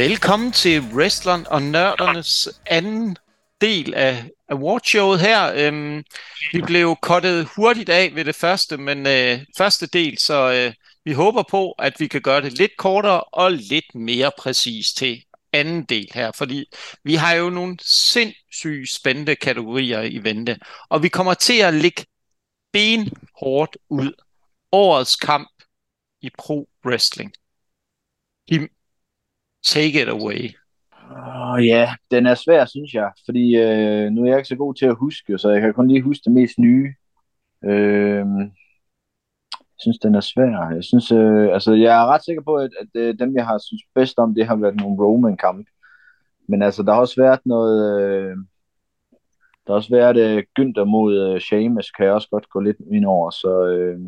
Velkommen til Wrestleren og Nørdernes anden del af awardshowet her. Øhm, vi blev kottet hurtigt af ved det første, men øh, første del, så øh, vi håber på, at vi kan gøre det lidt kortere og lidt mere præcis til anden del her, fordi vi har jo nogle sindssygt spændende kategorier i vente, og vi kommer til at ligge benhårdt ud årets kamp i pro wrestling. Kim, take it away. Oh, ja, den er svær, synes jeg, fordi øh, nu er jeg ikke så god til at huske, så jeg kan kun lige huske det mest nye. Øh, jeg synes, den er svær. Jeg synes, øh, altså, jeg er ret sikker på, at, at øh, dem, jeg har synes bedst om, det har været nogle Roman-kamp. Men altså, der har også været noget... Øh, der har også været øh, Günther mod øh, Sheamus, kan jeg også godt gå lidt ind over, så... Øh,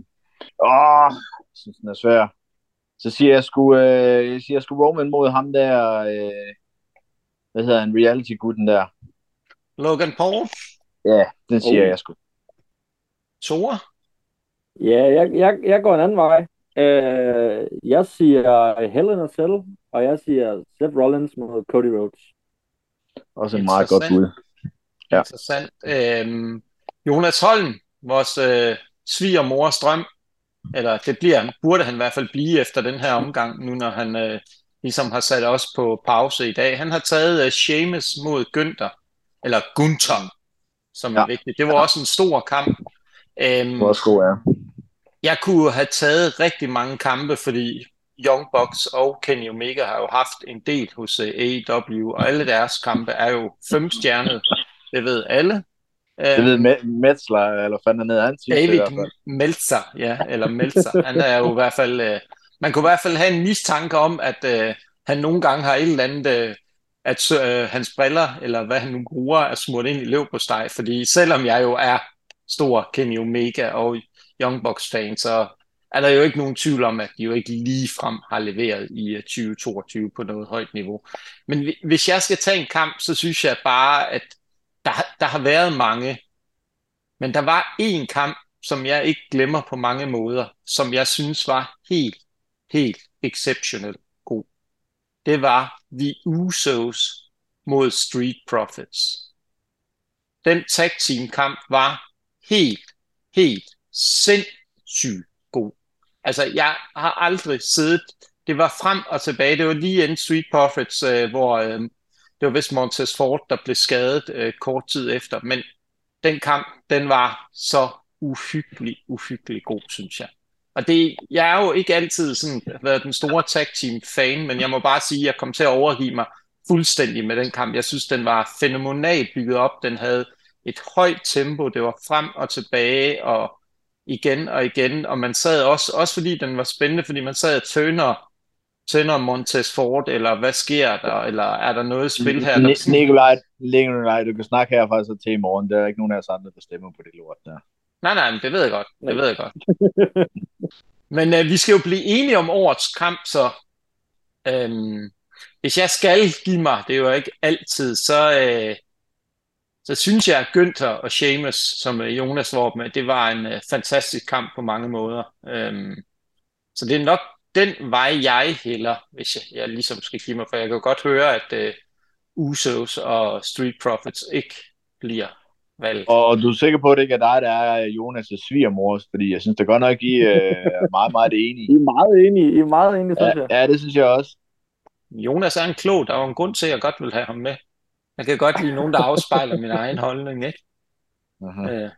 åh, jeg synes, den er svær. Så siger jeg sgu, øh, jeg siger sgu Roman mod ham der... Øh, hvad hedder en reality-gutten der? Logan Paul? Ja, den siger oh. jeg sgu. Thor? Ja, jeg, jeg, jeg går en anden vej. Øh, jeg siger Hell in a Cell, og jeg siger Seth Rollins mod Cody Rhodes. Også en meget godt bud. Ja. Interessant. Øhm, Jonas Holm, vores øh, svigermors drøm, eller det bliver, burde han i hvert fald blive efter den her omgang, nu når han øh, ligesom har sat os på pause i dag. Han har taget uh, Sheamus mod Günther, eller Gunther, som ja. er vigtigt. Det var også en stor kamp. Um, det var også god, ja. Jeg kunne have taget rigtig mange kampe, fordi Young Bucks og Kenny Omega har jo haft en del hos uh, AEW, og alle deres kampe er jo fem stjernet. Det ved alle. Det ved Metzler, eller fanden ned han David Meltzer, ja, eller Meltzer. Han er jo i hvert fald uh, man kunne i hvert fald have en mistanke om, at øh, han nogle gange har et eller andet, øh, at øh, hans briller, eller hvad han nu bruger, er smurt ind i løv på steg. Fordi selvom jeg jo er stor Kenny Omega og Young Bucks fan, så er der jo ikke nogen tvivl om, at de jo ikke lige frem har leveret i 2022 øh, på noget højt niveau. Men hvis jeg skal tage en kamp, så synes jeg bare, at der, der har været mange, men der var en kamp, som jeg ikke glemmer på mange måder, som jeg synes var helt helt exceptionelt god. Det var The Usos mod Street Profits. Den tag team kamp var helt, helt sindssygt god. Altså, jeg har aldrig siddet, det var frem og tilbage, det var lige inden Street Profits, øh, hvor øh, det var vist Montez Ford, der blev skadet øh, kort tid efter, men den kamp, den var så uhyggelig, uhyggelig god, synes jeg. Og det, jeg er jo ikke altid sådan, været den store tag team fan, men jeg må bare sige, at jeg kom til at overgive mig fuldstændig med den kamp. Jeg synes, den var fænomenalt bygget op. Den havde et højt tempo. Det var frem og tilbage og igen og igen. Og man sad også, også fordi den var spændende, fordi man sad og tøner, tøner Montez Ford, eller hvad sker der, eller er der noget spil her? Der... Nikolaj, Nikolaj, du kan snakke herfra så til i morgen. Der er ikke nogen af os andre, der stemmer på det lort der. Nej, nej, det ved jeg godt. Det ved jeg godt. Men øh, vi skal jo blive enige om årets kamp, så øhm, hvis jeg skal give mig, det er jo ikke altid, så, øh, så synes jeg, at Günther og Seamus, som Jonas var med, det var en øh, fantastisk kamp på mange måder. Øhm, så det er nok den vej, jeg hælder, hvis jeg, jeg ligesom skal give mig, for jeg kan jo godt høre, at øh, Usos og Street Profits ikke bliver valgt. Og, og du er sikker på, at det ikke er dig, der er Jonas' svigermor? Fordi jeg synes det godt nok, I er meget, meget enige. I er meget enige, I er meget enige, synes jeg. Ja, det synes jeg også. Jonas er en klog, der er en grund til, at jeg godt vil have ham med. Jeg kan godt lide nogen, der afspejler min egen holdning, ikke? Uh-huh. Øh.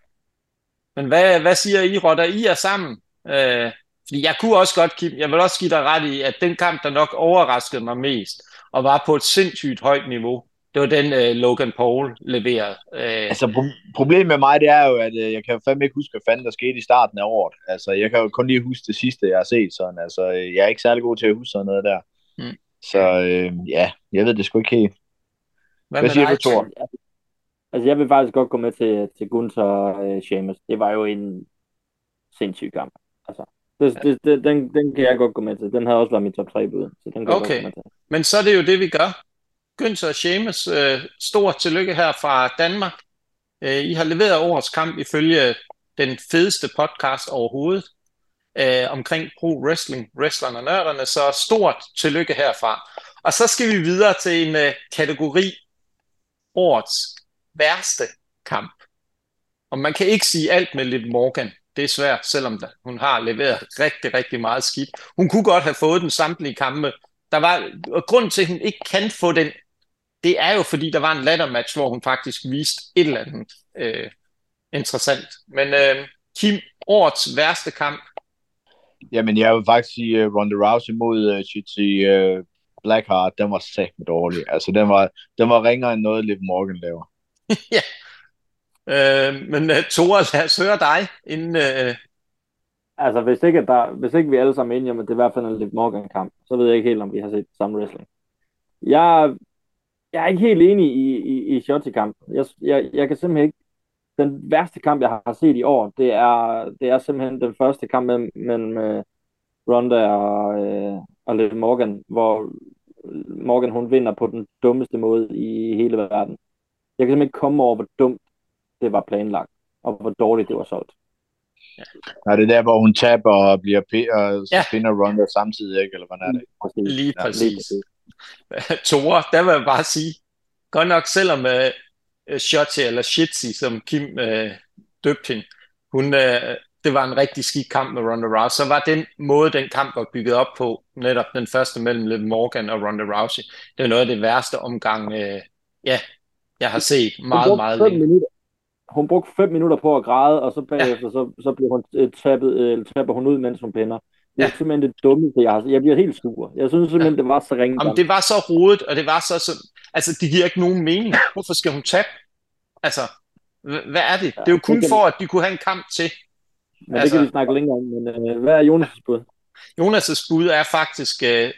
Men hvad, hvad siger I, Rotter? I er sammen. Øh, fordi jeg kunne også godt, Kim, jeg vil også give dig ret i, at den kamp, der nok overraskede mig mest, og var på et sindssygt højt niveau, det var den, uh, Logan Paul leverede. Uh, altså, pro- problemet med mig, det er jo, at uh, jeg kan jo fandme ikke huske, hvad fanden der skete i starten af året. Altså, jeg kan jo kun lige huske det sidste, jeg har set sådan. Altså, jeg er ikke særlig god til at huske sådan noget der. Mm. Så uh, ja, jeg ved det sgu ikke helt. Hvad, hvad siger du, Thor? Altså, jeg vil faktisk godt gå med til, til Gunther og uh, Sheamus. Det var jo en sindssyg kamp. Altså, det, det, det, den, den kan jeg godt gå med til. Den har også været min top 3 bud. Så den kan okay, jeg godt gå med til. men så er det jo det, vi gør. Günther og Seamus, øh, stort tillykke her fra Danmark. Øh, I har leveret årets kamp ifølge den fedeste podcast overhovedet øh, omkring pro wrestling, wrestlerne og nørderne, så stort tillykke herfra. Og så skal vi videre til en uh, kategori årets værste kamp. Og man kan ikke sige alt med Liv Morgan. Det er svært, selvom hun har leveret rigtig, rigtig meget skidt. Hun kunne godt have fået den samtlige kampe. Der var, og grund til, at hun ikke kan få den, det er jo, fordi der var en laddermatch, hvor hun faktisk viste et eller andet øh, interessant. Men øh, Kim, årets værste kamp? Jamen, jeg vil faktisk sige uh, Ronda Rousey mod uh, Shitty uh, Blackheart, den var sagt dårlig. Altså, den var, den var ringere end noget, Liv Morgan laver. ja. Øh, men uh, Tore, lad os høre dig, inden... Uh... Altså, hvis ikke, der, hvis ikke vi alle sammen er enige om, at det er i hvert fald en Liv Morgan-kamp, så ved jeg ikke helt, om vi har set samme wrestling. Jeg, jeg er ikke helt enig i, i, i Shotzi-kampen. Jeg, jeg, jeg kan simpelthen ikke... Den værste kamp, jeg har set i år, det er, det er simpelthen den første kamp mellem med, øh, Ronda og, øh, og Liv Morgan, hvor Morgan hun vinder på den dummeste måde i hele verden. Jeg kan simpelthen ikke komme over, hvor dumt det var planlagt, og hvor dårligt det var solgt. Ja. Er det der, hvor hun taber og bliver p- og ja. finder Ronda samtidig, ikke? Eller hvordan er det? Præcis. Lige præcis. Ja, Tore, der vil jeg bare sige, godt nok selvom uh, Shotzi eller Shitzi, som Kim uh, døbte hende, hun, uh, det var en rigtig skidt kamp med Ronda Rousey, så var den måde, den kamp var bygget op på, netop den første mellem Liv Morgan og Ronda Rousey, det var noget af det værste omgang, uh, ja, jeg har set meget, meget længe. Minutter. Hun brugte fem minutter på at græde, og så bagefter, ja. så, så bliver hun uh, tappet, uh, tapper hun ud, mens hun pinder. Det er ja. simpelthen det dummeste, jeg har Jeg bliver helt sur. Jeg synes simpelthen, ja. det var så ringe. Jamen, det var så rodet, og det var så, så... Altså, det giver ikke nogen mening. Hvorfor skal hun tabe? Altså, hvad er det? Ja, det er jo kun for, at de kunne have en kamp til. Men altså, det kan vi snakke længere om. Men uh, hvad er Jonas' bud? Jonas' bud er faktisk uh,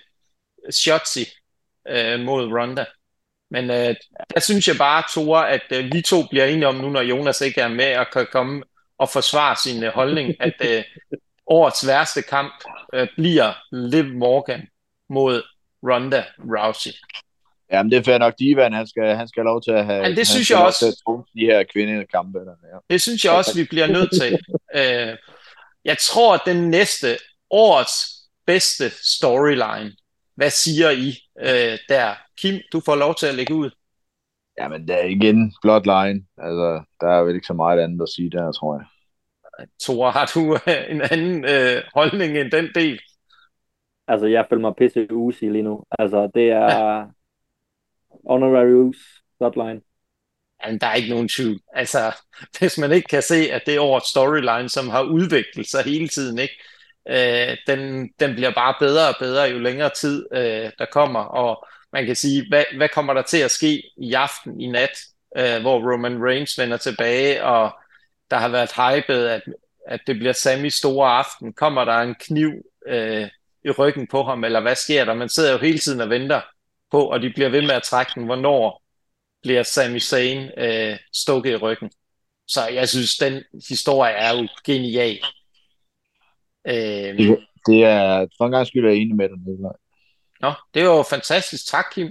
Shotzi uh, mod Ronda. Men uh, der synes jeg bare, Tore, at uh, vi to bliver enige om nu, når Jonas ikke er med og kan komme og forsvare sin uh, holdning, at uh, årets værste kamp uh, bliver Liv Morgan mod Ronda Rousey. Jamen, det er fair nok. Divan, han skal, han skal have lov til at have... Men det synes jeg også... de her kvindekampe. Der, ja. Det synes jeg også, vi bliver nødt til. uh, jeg tror, at den næste årets bedste storyline, hvad siger I uh, der? Kim, du får lov til at lægge ud. Jamen, det er igen Bloodline. Altså, der er vel ikke så meget andet at sige der, tror jeg. Tore, har du en anden øh, holdning end den del? Altså, jeg føler mig pisse usi lige nu. Altså, det er ja. honorary us Bloodline. Jamen, der er ikke nogen tvivl. Altså, hvis man ikke kan se, at det er årets storyline, som har udviklet sig hele tiden, ikke? Øh, den, den bliver bare bedre og bedre, jo længere tid øh, der kommer, og man kan sige, hvad, hvad kommer der til at ske i aften, i nat, øh, hvor Roman Reigns vender tilbage, og der har været hypet, at, at det bliver Sammys store aften. Kommer der en kniv øh, i ryggen på ham, eller hvad sker der? Man sidder jo hele tiden og venter på, og de bliver ved med at trække den, hvornår bliver Sami Zayn øh, stukket i ryggen. Så jeg synes, den historie er jo genial. Øh, det, det er, for en gang skyld er jeg enig med dig. Nå, det var jo fantastisk. Tak, Kim.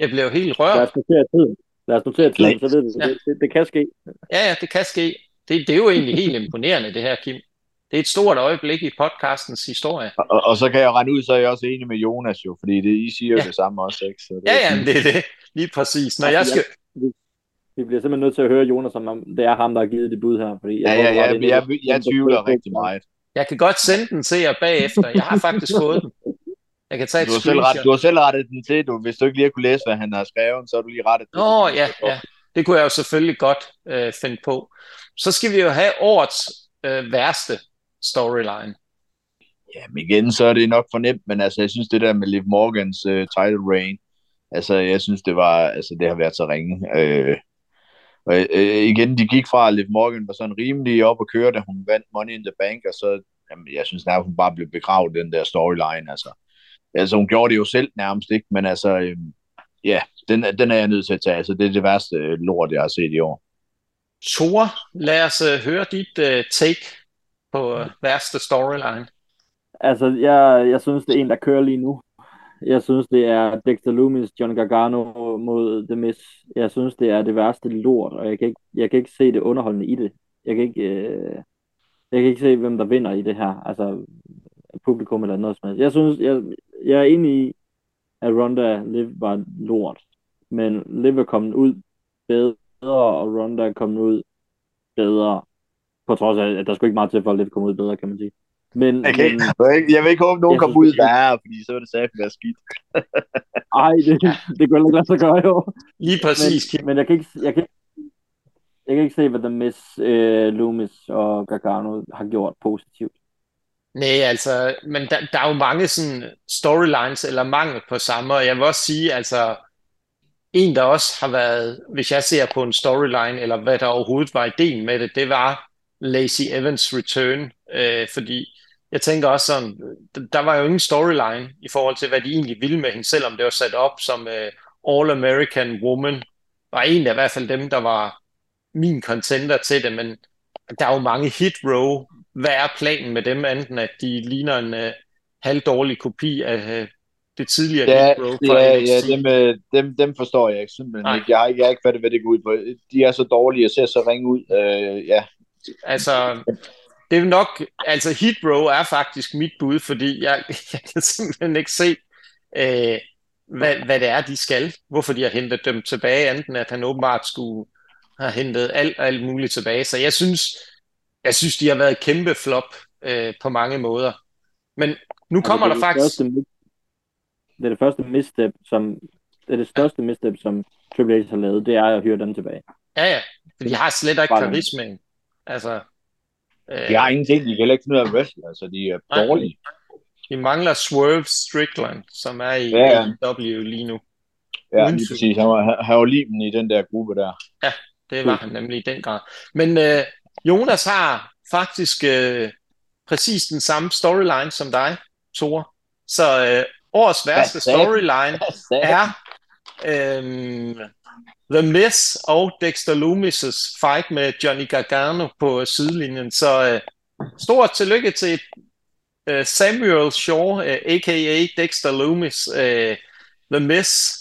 Jeg blev helt rørt. Lad os notere tiden. Lad os notere tiden, så ved vi, ja. det, det, det kan ske. Ja, ja, det kan ske. Det, det er jo egentlig helt imponerende, det her, Kim. Det er et stort øjeblik i podcastens historie. Og, og, og så kan jeg regne ud, så er jeg også enig med Jonas jo, fordi det, I siger jo ja. det samme også, ikke? Så det ja, ja, det er det. Lige præcis. Når jeg skal... Jeg, vi bliver simpelthen nødt til at høre Jonas, om det er ham, der har givet det bud her. Fordi jeg ja, ja, ja, jeg, jeg, jeg, jeg tvivler rigtig meget. Jeg kan godt sende den til jer bagefter. Jeg har faktisk fået den. Jeg kan tage du, har selv ret, du har selv rettet den til, du. hvis du ikke lige har kunne læse, hvad han har skrevet, så har du lige rettet den. Åh, ja, ja. Det kunne jeg jo selvfølgelig godt øh, finde på. Så skal vi jo have årets øh, værste storyline. Ja, men igen, så er det nok for nemt, men altså, jeg synes, det der med Liv Morgans øh, title reign, altså, jeg synes, det var, altså, det har været så ringe. Øh, og øh, igen, de gik fra, at Liv Morgan var sådan rimelig op og køre, da hun vandt Money in the Bank, og så, jamen, jeg synes nærmest, hun bare blev begravet, den der storyline, altså. Altså, hun gjorde det jo selv nærmest, ikke? Men altså, øh, ja, den, den er jeg nødt til at tage. Altså, det er det værste lort, jeg har set i år. Thor, lad os uh, høre dit uh, take på uh, værste storyline. Altså, jeg, jeg synes, det er en, der kører lige nu. Jeg synes, det er Dexter Loomis, John Gargano mod The Miz. Jeg synes, det er det værste lort, og jeg kan ikke, jeg kan ikke se det underholdende i det. Jeg kan ikke, øh, jeg kan ikke se, hvem der vinder i det her. Altså, publikum eller noget som helst. Jeg synes, jeg, jeg er enig i, at Ronda Liv var lort. Men Liv er kommet ud bedre, og Ronda er kommet ud bedre. På trods af, at der skulle ikke meget til for at Liv kom ud bedre, kan man sige. Men, Okay. men Jeg vil ikke håbe, at nogen kommer ud det er- værre, fordi så vil det sagt være skidt. ej, det, det kunne ikke lade sig gøre, jo. Lige præcis, men, men jeg kan ikke, jeg kan, jeg kan ikke se, hvad The Miss, øh, Loomis og Gargano har gjort positivt. Nej, altså, men der, der er jo mange sådan storylines eller mangel på samme, og jeg vil også sige, altså, en, der også har været, hvis jeg ser på en storyline, eller hvad der overhovedet var ideen med det, det var Lacey Evans' return, øh, fordi jeg tænker også sådan, d- der var jo ingen storyline i forhold til, hvad de egentlig ville med hende, selvom det var sat op som øh, All-American Woman, var en af i hvert fald dem, der var min contender til det, men der er jo mange hit row. Hvad er planen med dem, enten at de ligner en øh, halvdårlig kopi af øh, det tidligere Ja, hit row fra ja, NXT? ja dem, øh, dem, dem forstår jeg ikke simpelthen Nej. ikke. Jeg har ikke, jeg har ikke fattet, hvad det går ud på. De er så dårlige og ser så ringe ud. Øh, ja, Altså, det er nok, altså Row er faktisk mit bud, fordi jeg, jeg kan simpelthen ikke se, øh, hvad, hvad det er, de skal. Hvorfor de har hentet dem tilbage, enten at han åbenbart skulle have hentet alt, alt muligt tilbage. Så jeg synes, jeg synes, de har været et kæmpe flop øh, på mange måder. Men nu kommer Altså, der er faktisk... Første, det er det første misstep, som det er det største misstep, som Triple H har lavet, det er at hyre dem tilbage. Ja, ja. For de har slet ikke karismaen. Altså, øh, de har ingenting. De kan heller ikke finde ud af at wrestle. Altså, de er Nej. dårlige. de mangler Swerve Strickland, som er i Ja, ja. AEW lige nu. Ja, Uden lige præcis. Han var, han, var limen i den der gruppe der. Det var han nemlig i den grad. Men øh, Jonas har faktisk øh, præcis den samme storyline som dig, Thor. Så øh, årets værste storyline er øhm, The Miz og Dexter Loomis' fight med Johnny Gargano på sidelinjen. Så øh, stort tillykke til øh, Samuel Shaw, øh, a.k.a. Dexter Loomis, øh, The Miz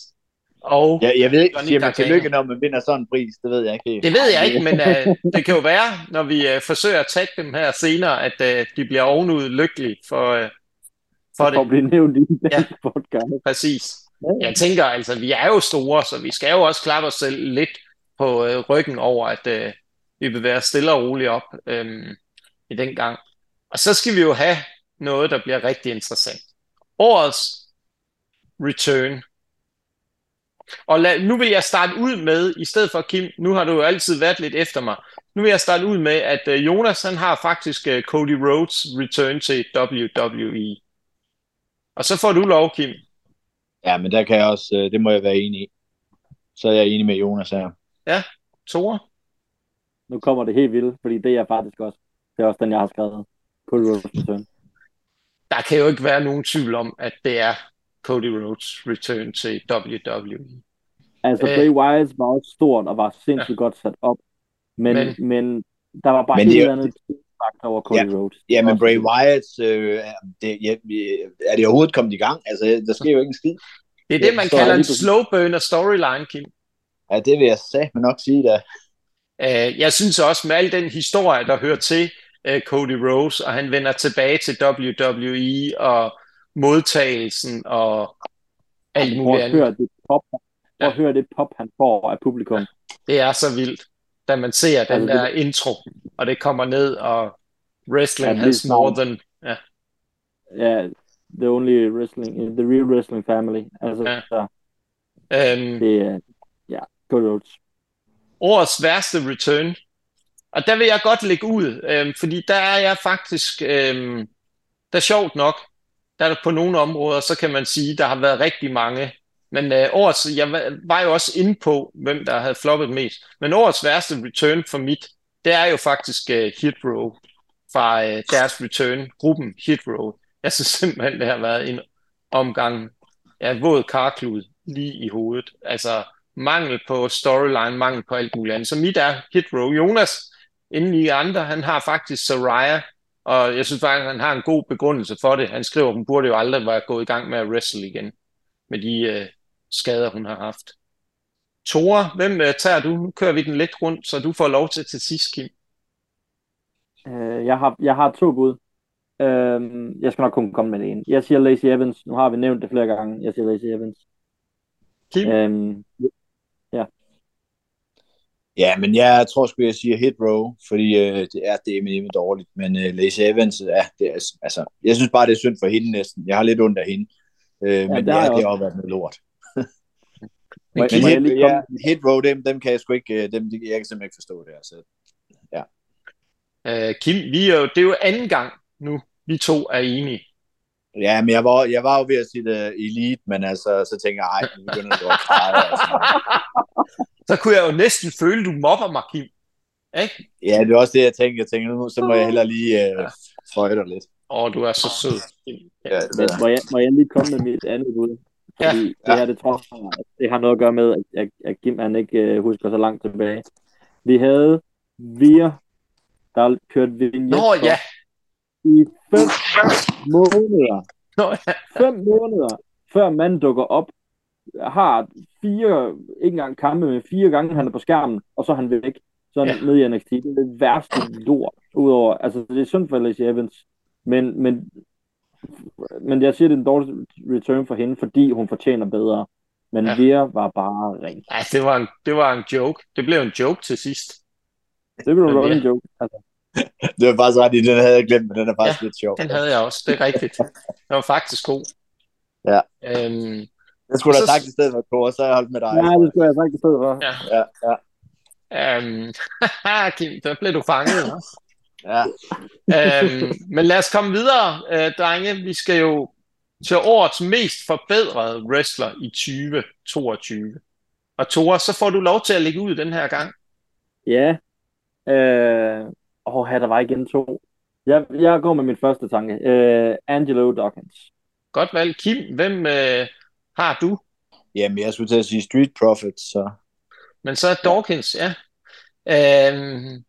og Ja, jeg ved ikke, Johnny siger man tillykke, når man vinder sådan en pris. Det ved jeg ikke helt. Det ved jeg ikke, men øh, det kan jo være, når vi øh, forsøger at tagge dem her senere, at øh, de bliver ovenud lykkelige for, øh, for For at det. blive nævnt i den Ja. podcast. Præcis. Jeg tænker, altså, vi er jo store, så vi skal jo også klappe os selv lidt på øh, ryggen over, at øh, vi bevæger stille og roligt op øh, i den gang. Og så skal vi jo have noget, der bliver rigtig interessant. Årets return. Og lad, nu vil jeg starte ud med, i stedet for Kim, nu har du jo altid været lidt efter mig, nu vil jeg starte ud med, at øh, Jonas han har faktisk øh, Cody Rhodes return til WWE. Og så får du lov, Kim. Ja, men der kan jeg også, øh, det må jeg være enig i. Så er jeg enig med Jonas her. Tore? Nu kommer det helt vildt, fordi det er faktisk også. Det er også den, jeg har skrevet. Cody Rhodes return. Der kan jo ikke være nogen tvivl om, at det er Cody Rhodes return til WWE. Altså, Øh. Bray Wyatt var også stort og var sindssygt Ja. godt sat op. Men, Men- men, der var bare Men men det et eller andet faktor over Cody Rhodes. Ja, men Bray Wyatt, øh, det, ja, er det overhovedet kommet i gang? Altså, der sker jo ikke en skid. Det er det, man er kalder en slow burner storyline, Kim. Ja, det vil jeg satme nok sige da. Øh, Jeg synes også med al den historie, der hører til øh, Cody Rhodes, og han vender tilbage til WWE, og modtagelsen og alt muligt at høre andet. det pop, Ja. høre det pop, han får af publikum. Det er så vildt, da man ser den Altså, det- der intro, og det kommer ned, og wrestling Ja, has more than... Ja, the only wrestling, the real wrestling family. Altså, Ja. så Øhm, det er, ja, Cody Rhodes. årets værste return. Og der vil jeg godt lægge ud, øhm, fordi der er jeg faktisk, øhm, der er sjovt nok, der er der på nogle områder, så kan man sige, der har været rigtig mange. Men øh, årets, jeg var- var jo også inde på, hvem der havde floppet mest. Men årets værste return for mit, det er jo faktisk øh, Hit Row fra øh, deres return, gruppen Hit Row. Jeg synes simpelthen, det har været en omgang, ja, våd karklud lige i hovedet. Altså, mangel på storyline, mangel på alt muligt andet. Så mit er Hit Row. Jonas, inden i andre, han har faktisk Soraya, og jeg synes faktisk, han har en god begrundelse for det. Han skriver, at hun burde jo aldrig være gået i gang med at wrestle igen, med de øh, skader, hun har haft. Tore, hvem øh, tager du? Nu kører vi den lidt rundt, så du får lov til til sidst, Kim. Øh, jeg, har, jeg har to bud. Øhm, jeg skal nok kunne komme med det en. Jeg siger Lacey Evans. Nu har vi nævnt det flere gange. Jeg siger Lacey Evans. Kim? Øhm, Ja, men jeg tror sgu, jeg siger hit row, fordi øh, det er det med dårligt. Men øh, Lacey Evans, ja, det er, altså, jeg synes bare, det er synd for hende næsten. Jeg har lidt ondt af hende. Øh, ja, men det har ja, jeg det har også. også været noget lort. Men må jeg hit, lige ja, hit row, dem, dem kan jeg sgu ikke, øh, dem, jeg kan simpelthen ikke forstå det. Altså. Øh, Kim, vi er jo, det er jo anden gang nu, vi to er enige. Ja, men jeg var, jeg var jo ved at sige det elite, men altså, så tænker jeg, ej, nu begynder det at træde. Altså. Så kunne jeg jo næsten føle, du mobber mig, Kim. Ikke? Ja, det er også det, jeg tænker. Jeg tænker, nu så må jeg heller lige øh, føje dig lidt. Åh, du er så sød. Ja, Men må jeg, må jeg lige komme med mit andet bud? Ja. Fordi det her, det tror jeg, det har noget at gøre med, at, at, at Kim han ikke uh, husker så langt tilbage. Vi havde Vir, der kørte vignet Nå ja, i fem måneder. Nå, ja. Fem måneder, før manden dukker op, har fire, ikke engang kampe, men fire gange, han er på skærmen, og så er han væk. Så er han Ja. nede i NXT. Det er det værste lort. Udover, altså det er synd for Lacey Evans, men, men, men jeg siger, det er en dårlig return for hende, fordi hun fortjener bedre. Men Ja. ja. Vir var bare rent. Ej, det var, en, det var en joke. Det blev en joke til sidst. Det blev Men en joke. Altså, det var faktisk ret i, den havde jeg glemt, men den er faktisk Ja, lidt sjov. Den havde jeg også, det er rigtigt. Den var faktisk god. Ja. Øhm, Det skulle du have sagt i stedet for, Kåre, så har jeg holdt med dig. ja, det skulle jeg sagt i stedet for. ja. Ja, ja, Øhm, Kim, der blev du fanget. Ja. øhm, men lad os komme videre, øh, drenge. Vi skal jo til årets mest forbedrede wrestler i 2022. Og Tore, så får du lov til at lægge ud den her gang. Ja. Øh, åh, her der var igen to. Jeg, jeg går med min første tanke. Øh, Angelo Dawkins. Godt valg. Kim, hvem øh, har du? Jamen, jeg skulle til at sige Street Profits, så... Men så er Dawkins, ja. Øhm,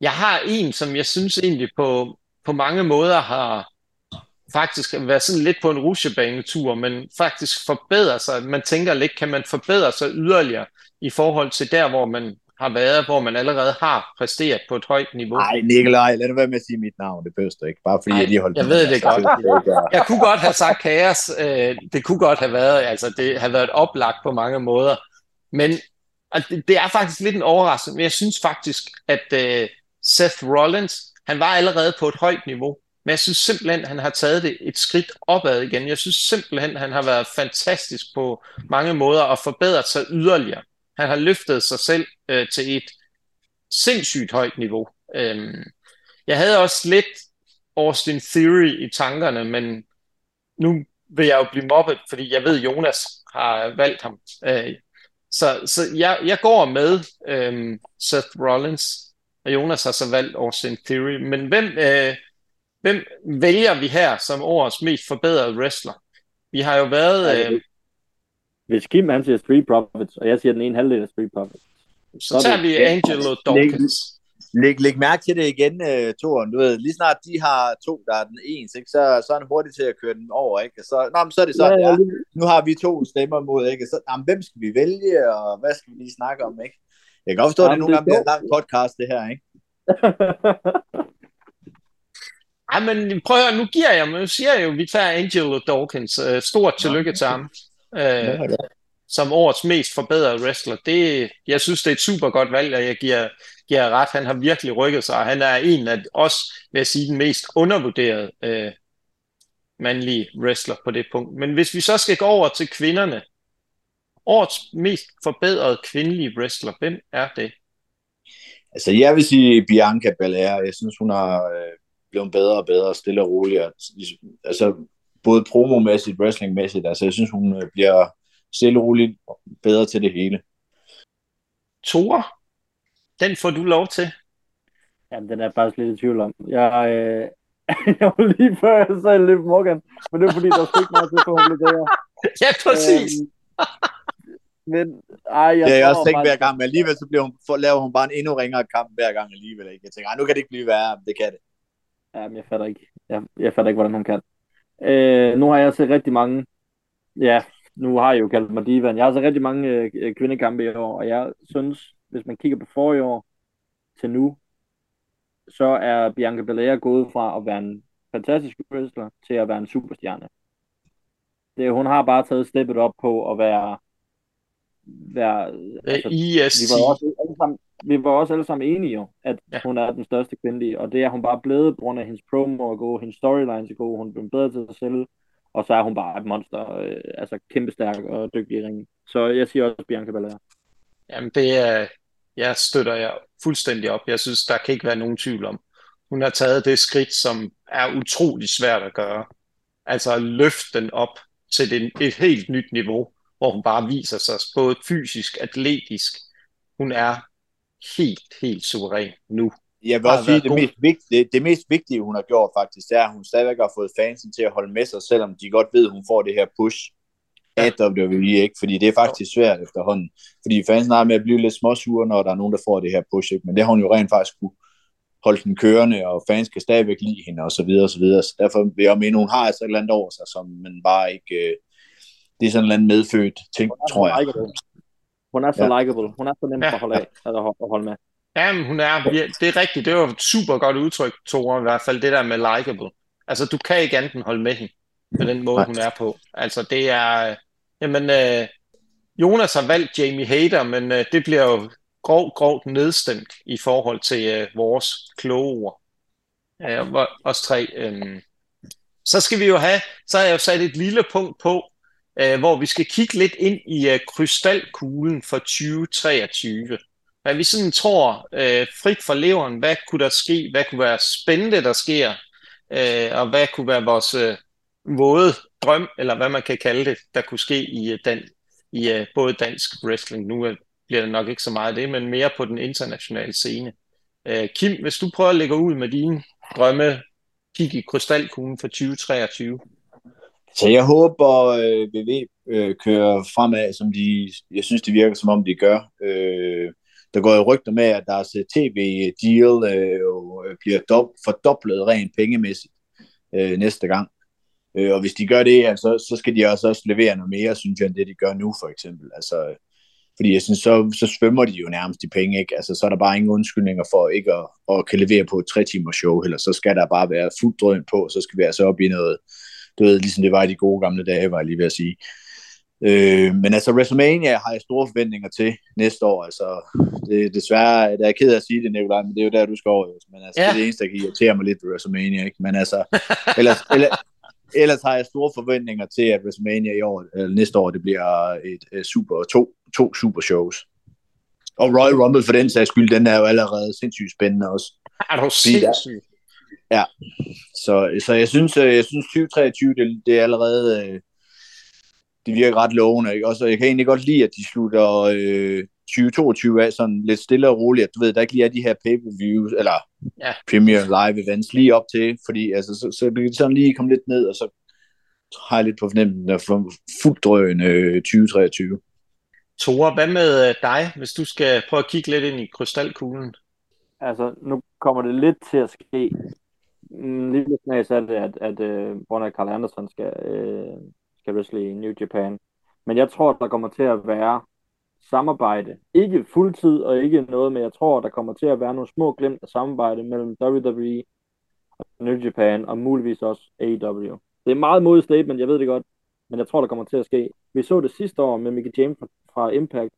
jeg har en, som jeg synes egentlig på, på mange måder har faktisk været sådan lidt på en rusjebanetur, men faktisk forbedrer sig. Man tænker lidt, kan man forbedre sig yderligere i forhold til der, hvor man har været, hvor man allerede har præsteret på et højt niveau. Nej, Nikolaj, lad nu være med at sige mit navn, det behøver du ikke. Bare fordi Ej, jeg lige holdt jeg ved det godt. Jeg kunne godt have sagt kaos. Øh, det kunne godt have været, altså det har været oplagt på mange måder. Men og det, det er faktisk lidt en overraskelse, men jeg synes faktisk, at øh, Seth Rollins, han var allerede på et højt niveau, men jeg synes simpelthen, han har taget det et skridt opad igen. Jeg synes simpelthen, han har været fantastisk på mange måder og forbedret sig yderligere. Han har løftet sig selv øh, til et sindssygt højt niveau. Øhm, jeg havde også lidt Austin Theory i tankerne, men nu vil jeg jo blive mobbet, fordi jeg ved, Jonas har valgt ham. Øh, så så jeg, jeg går med øh, Seth Rollins, og Jonas har så valgt Austin Theory. Men hvem, øh, hvem vælger vi her som årets mest forbedrede wrestler? Vi har jo været... Øh, Hvis Kim han siger Street Profits, og jeg siger den ene halvdel af Street Profits. så tager vi Angelo Dawkins. Læg, læg mærke til det igen, uh, Toren. Du ved, lige snart de har to, der er den ens, ikke, så, så er han hurtig til at køre den over. Ikke? Så, nå, men så er det sådan, ja, ja. nu har vi to stemmer mod, ikke? Så, jamen, hvem skal vi vælge, og hvad skal vi lige snakke om? Ikke? Jeg kan godt forstå, at det nogle gange bliver er en lang podcast, det her. Ikke? Ej, men prøv at høre, nu giver jeg, nu siger jeg jo, vi tager Angelo Dawkins. Øh, stort tillykke til ham. Øh, som årets mest forbedrede wrestler. Det, jeg synes, det er et super godt valg, og jeg giver, giver ret. Han har virkelig rykket sig, og han er en af os, vil jeg sige, den mest undervurderede øh, mandlige wrestler på det punkt. Men hvis vi så skal gå over til kvinderne, årets mest forbedrede kvindelige wrestler, hvem er det? Altså, jeg vil sige Bianca Belair. Jeg synes, hun har øh, blevet bedre og bedre, stille og roligere. Altså, både promomæssigt, wrestlingmæssigt. Altså, jeg synes, hun øh, bliver stille og roligt bedre til det hele. Tore, den får du lov til. Jamen, den er jeg faktisk lidt i tvivl om. Jeg, øh, jeg var lige før, jeg sagde Liv Morgan, men det var fordi, der var ikke meget til, for hun blev bedre. Ja, præcis. Øhm, men, ej, jeg det tror også tænkt hver gang, men alligevel så bliver hun, for, laver hun bare en endnu ringere kamp hver gang alligevel. Ikke? Jeg tænker, nu kan det ikke blive værre, men det kan det. Jamen, jeg fatter ikke. Jeg, jeg fatter ikke, hvordan hun kan. Øh, nu har jeg set rigtig mange... Ja, nu har jeg jo kaldt mig divan. Jeg har set rigtig mange øh, kvindekampe i år, og jeg synes, hvis man kigger på forrige år til nu, så er Bianca Belair gået fra at være en fantastisk wrestler til at være en superstjerne. Det, hun har bare taget steppet op på at være... være altså, EST. vi, var også alle sammen, vi var også alle sammen enige jo, at ja. hun er den største kvindelige, og det er hun bare blevet på grund af hendes promo og gode, hendes storylines er gode, hun er blevet bedre til at sælge, og så er hun bare et monster, øh, altså kæmpe stærk og dygtig i ringen. Så jeg siger også Bianca Belair. Jamen det er, jeg støtter jeg fuldstændig op. Jeg synes, der kan ikke være nogen tvivl om. Hun har taget det skridt, som er utrolig svært at gøre. Altså at løfte den op til et, et helt nyt niveau, hvor hun bare viser sig både fysisk, atletisk. Hun er helt, helt suveræn nu. Jeg vil også sige, det mest, vigtige, det, mest vigtige, hun har gjort faktisk, det er, at hun stadigvæk har fået fansen til at holde med sig, selvom de godt ved, at hun får det her push af WWE, ikke? Fordi det er faktisk svært efterhånden. Fordi fansen har med at blive lidt småsure, når der er nogen, der får det her push, ikke? Men det har hun jo rent faktisk kunne holde den kørende, og fans kan stadigvæk lide hende, og så videre, og så videre. Så derfor vil jeg mene, hun har altså et eller andet over sig, som man bare ikke... Øh, det er sådan en eller anden medfødt ting, tror jeg. Hun er så ja. likable. Hun er så nem ja. at holde af, at holde med. Ja, men hun er, det er rigtigt. Det var et super godt udtryk, Tore, i hvert fald det der med likable. Altså, du kan ikke enten holde med hende, på den måde, Nej. hun er på. Altså, det er, jamen, øh, Jonas har valgt Jamie Hader, men øh, det bliver jo grov, grovt nedstemt i forhold til øh, vores kloge ord. Øh, os tre. Øh. Så skal vi jo have, så har jeg jo sat et lille punkt på, Øh, hvor vi skal kigge lidt ind i øh, krystalkuglen for 2023 hvad vi sådan tror øh, frit for leveren, hvad kunne der ske, hvad kunne være spændende, der sker, øh, og hvad kunne være vores øh, våde drøm, eller hvad man kan kalde det, der kunne ske i, øh, den, i øh, både dansk wrestling, nu øh, bliver det nok ikke så meget det, men mere på den internationale scene. Øh, Kim, hvis du prøver at lægge ud med dine drømme, kig i krystalkuglen for 2023. Så jeg håber, øh, VV øh, kører fremad, som de, jeg synes, det virker, som om de gør. Øh, der går jo rygter med, at deres øh, tv-deal øh, øh, bliver dob- fordoblet rent pengemæssigt øh, næste gang. Øh, og hvis de gør det, altså, så skal de også, også levere noget mere, synes jeg, end det de gør nu, for eksempel. Altså, fordi jeg synes, så, så svømmer de jo nærmest i penge, ikke? Altså, så er der bare ingen undskyldninger for ikke at, at kan levere på et tre timers show, eller så skal der bare være fuld drøn på, så skal vi altså op i noget, du ved, ligesom det var i de gode gamle dage, var jeg lige ved at sige. Øh, men altså WrestleMania har jeg store forventninger til næste år. Altså, det, desværre, det er ked af at sige det, Nicolaj, men det er jo der, du skal over. Men altså, ja. det er det eneste, der kan irritere mig lidt ved WrestleMania. Ikke? Men altså, ellers, ellers, ellers har jeg store forventninger til, at WrestleMania i år, eller næste år, det bliver et, et super, to, to super shows. Og Royal Rumble for den sags skyld, den er jo allerede sindssygt spændende også. Er du sindssygt? Ja, så, så jeg synes, jeg synes 2023, det, det er allerede øh, det virker ret lovende, ikke? Også, jeg kan egentlig godt lide, at de slutter øh, 2022 af sådan lidt stille og roligt, at du ved, der ikke lige er de her pay-per-views, eller ja. Premier Live events lige op til, fordi altså, så, så kan sådan lige komme lidt ned, og så har jeg lidt på fornemmelsen af fuldt drøn øh, 2023. Tore, hvad med øh, dig, hvis du skal prøve at kigge lidt ind i krystalkuglen? Altså, nu kommer det lidt til at ske. Mm, lige lidt snart er det, at, at øh, uh, Brunner Carl Andersen skal, uh, skal wrestle i New Japan. Men jeg tror, der kommer til at være samarbejde. Ikke fuldtid og ikke noget, men jeg tror, der kommer til at være nogle små glimt af samarbejde mellem WWE og New Japan, og muligvis også AEW. Det er meget modigt statement, jeg ved det godt, men jeg tror, der kommer til at ske. Vi så det sidste år med Mickey James fra Impact,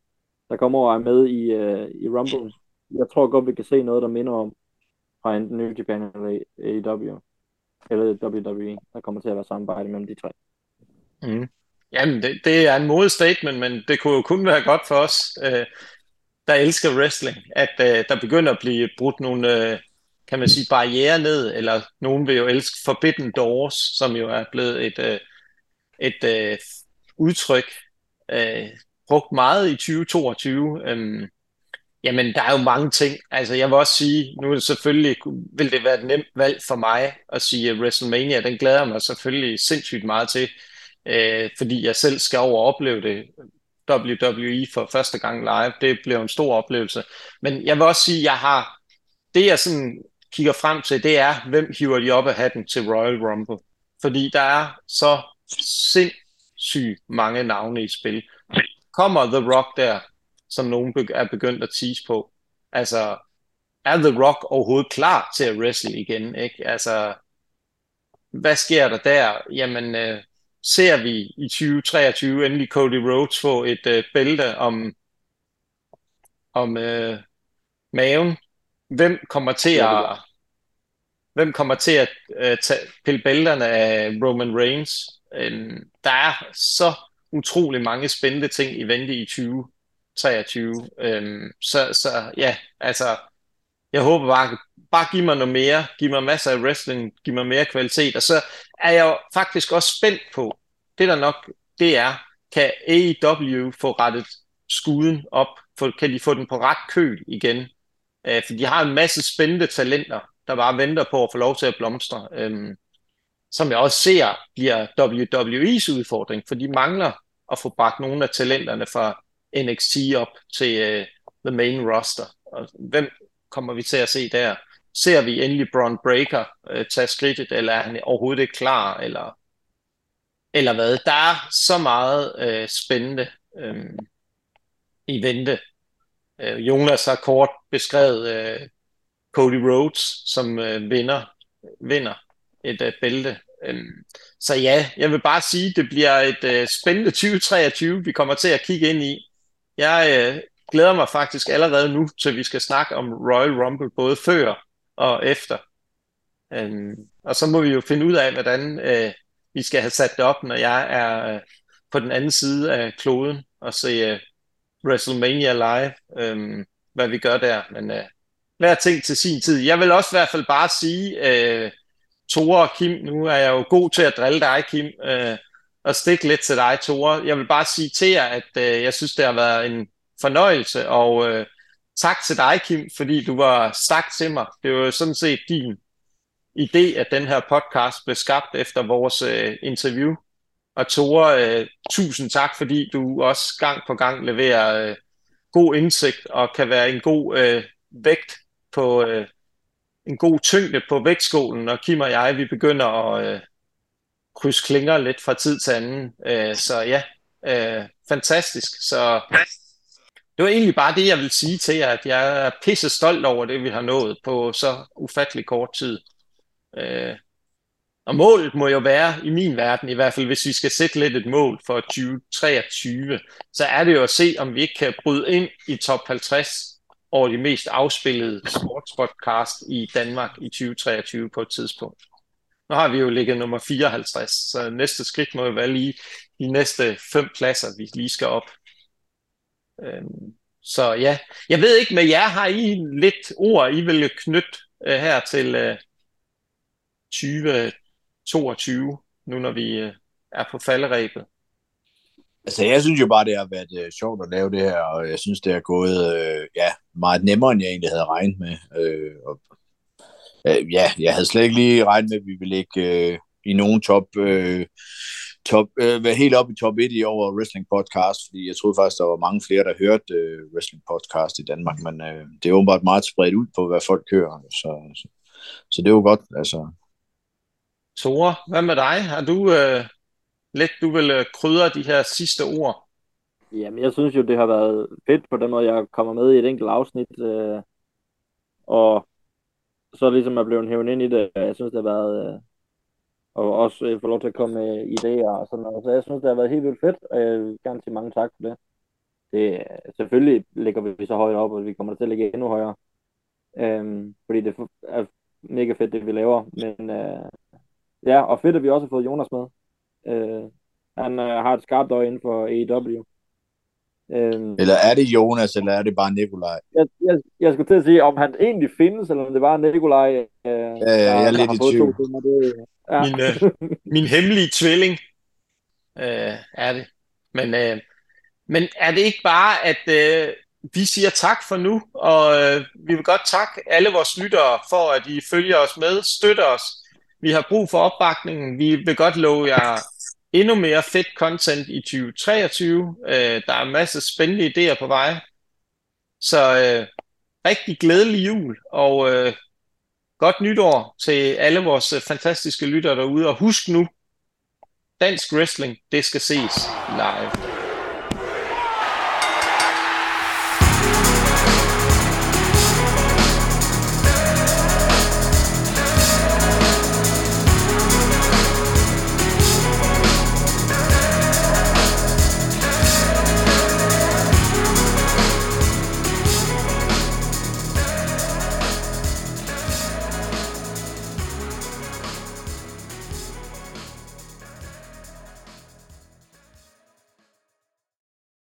der kommer over og er med i, uh, i Rumble. Jeg tror godt, vi kan se noget, der minder om fra enten New Japan eller AEW, eller WWE, der kommer til at være samarbejde mellem de tre. Mm. Jamen, det, det er en modig statement, men det kunne jo kun være godt for os, øh, der elsker wrestling, at øh, der begynder at blive brudt nogle, øh, kan man sige, barriere ned, eller nogen vil jo elske Forbidden Doors, som jo er blevet et, øh, et øh, udtryk, øh, brugt meget i 2022. Øh, jamen, der er jo mange ting. Altså, jeg vil også sige, nu er det selvfølgelig, vil det være et nemt valg for mig at sige, at WrestleMania, den glæder mig selvfølgelig sindssygt meget til øh, fordi jeg selv skal over og opleve det WWE for første gang live. Det blev en stor oplevelse. Men jeg vil også sige, at jeg har, det jeg sådan kigger frem til, det er, hvem hiver de op af hatten til Royal Rumble. Fordi der er så sindssygt mange navne i spil. Kommer The Rock der, som nogen er begyndt at tease på? Altså, er The Rock overhovedet klar til at wrestle igen? Ikke? Altså, hvad sker der der? Jamen, øh, ser vi i 2023 endelig Cody Rhodes få et øh, bælte om, om øh, maven? Hvem kommer til at hvem kommer til at øh, tage, pille bælterne af Roman Reigns? Øh, der er så utrolig mange spændende ting i vente i 23. Øh, så, så ja, altså, jeg håber bare, bare giv mig noget mere, giv mig masser af wrestling, giv mig mere kvalitet, og så er jeg jo faktisk også spændt på, det der nok, det er, kan AEW få rettet skuden op, for, kan de få den på ret køl igen, øh, for de har en masse spændende talenter, der bare venter på at få lov til at blomstre, øh, som jeg også ser bliver WWE's udfordring, for de mangler at få bragt nogle af talenterne fra NXT op til øh, the main roster. Og hvem kommer vi til at se der? Ser vi endelig Braun Breaker øh, tage skridtet, eller er han overhovedet ikke klar, eller, eller hvad? Der er så meget øh, spændende øh, i vente. Øh, Jonas har kort beskrevet øh, Cody Rhodes, som øh, vinder, vinder et øh, bælte. Øh, så ja, jeg vil bare sige, det bliver et øh, spændende 2023, vi kommer til at kigge ind i. Jeg øh, glæder mig faktisk allerede nu, til vi skal snakke om Royal Rumble, både før og efter. Øhm, og så må vi jo finde ud af, hvordan øh, vi skal have sat det op, når jeg er øh, på den anden side af kloden og se øh, WrestleMania live, øh, hvad vi gør der. Men øh, hver ting til sin tid. Jeg vil også i hvert fald bare sige, øh, Tore og Kim, nu er jeg jo god til at drille dig, Kim, øh, at stikke lidt til dig, Tore. Jeg vil bare sige til jer, at øh, jeg synes, det har været en fornøjelse, og øh, tak til dig, Kim, fordi du var sagt til mig. Det var sådan set din idé, at den her podcast blev skabt efter vores øh, interview. Og Tore, øh, tusind tak, fordi du også gang på gang leverer øh, god indsigt og kan være en god øh, vægt på øh, en god tyngde på vægtskolen, og Kim og jeg, vi begynder at øh, krydse klinger lidt fra tid til anden. Øh, så ja, øh, fantastisk. Så det var egentlig bare det, jeg vil sige til jer, at jeg er pisse stolt over det, vi har nået på så ufattelig kort tid. Øh, og målet må jo være, i min verden i hvert fald, hvis vi skal sætte lidt et mål for 2023, så er det jo at se, om vi ikke kan bryde ind i top 50 over de mest afspillede sportspodcast i Danmark i 2023 på et tidspunkt. Nu har vi jo ligget nummer 54, så næste skridt må jo være lige de næste fem pladser, vi lige skal op. Øhm, så ja, jeg ved ikke med jer, har I lidt ord, I vil knytte øh, her til øh, 2022, nu når vi øh, er på falderæbet? Altså, jeg synes jo bare, det har været øh, sjovt at lave det her, og jeg synes, det er gået øh, ja, meget nemmere, end jeg egentlig havde regnet med. Øh, og, øh, ja, jeg havde slet ikke lige regnet med, at vi ville ligge øh, i nogen top øh, top, øh, være helt op i top 1 i over wrestling podcast, fordi jeg troede faktisk, der var mange flere, der hørte øh, wrestling podcast i Danmark, men øh, det er åbenbart meget spredt ud på, hvad folk kører, så, så, så det er jo godt, altså. Tore, hvad med dig? Har du øh, lidt, du vil øh, krydre de her sidste ord? Jamen, jeg synes jo, det har været fedt på den måde, jeg kommer med i et enkelt afsnit, øh, og så ligesom er blevet hævet ind i det. Jeg synes, det har været, øh, og også øh, få lov til at komme med idéer og sådan noget. Så jeg synes, det har været helt vildt fedt, og jeg vil gerne sige mange tak for det. det øh, selvfølgelig ligger vi så højt op, og vi kommer til at ligge endnu højere. Øhm, fordi det er mega fedt, det vi laver. Men øh, ja, og fedt, at vi også har fået Jonas med. Øh, han øh, har et skarpt øje inden for AEW. Øhm, eller er det Jonas, eller er det bare Nikolaj? Jeg, jeg, jeg skulle til at sige, om han egentlig findes, eller om det var Nikolaj. Øh, ja, jeg er lidt i tvivl. Det, ja. min, øh, min hemmelige tvilling øh, er det. Men, øh, men er det ikke bare, at øh, vi siger tak for nu, og øh, vi vil godt takke alle vores lyttere for, at I følger os med, støtter os. Vi har brug for opbakningen. Vi vil godt love jer endnu mere fedt content i 2023. Øh, der er masser af spændende idéer på vej. Så øh, rigtig glædelig jul, og øh, godt nytår til alle vores øh, fantastiske lyttere derude. Og husk nu, dansk wrestling, det skal ses live.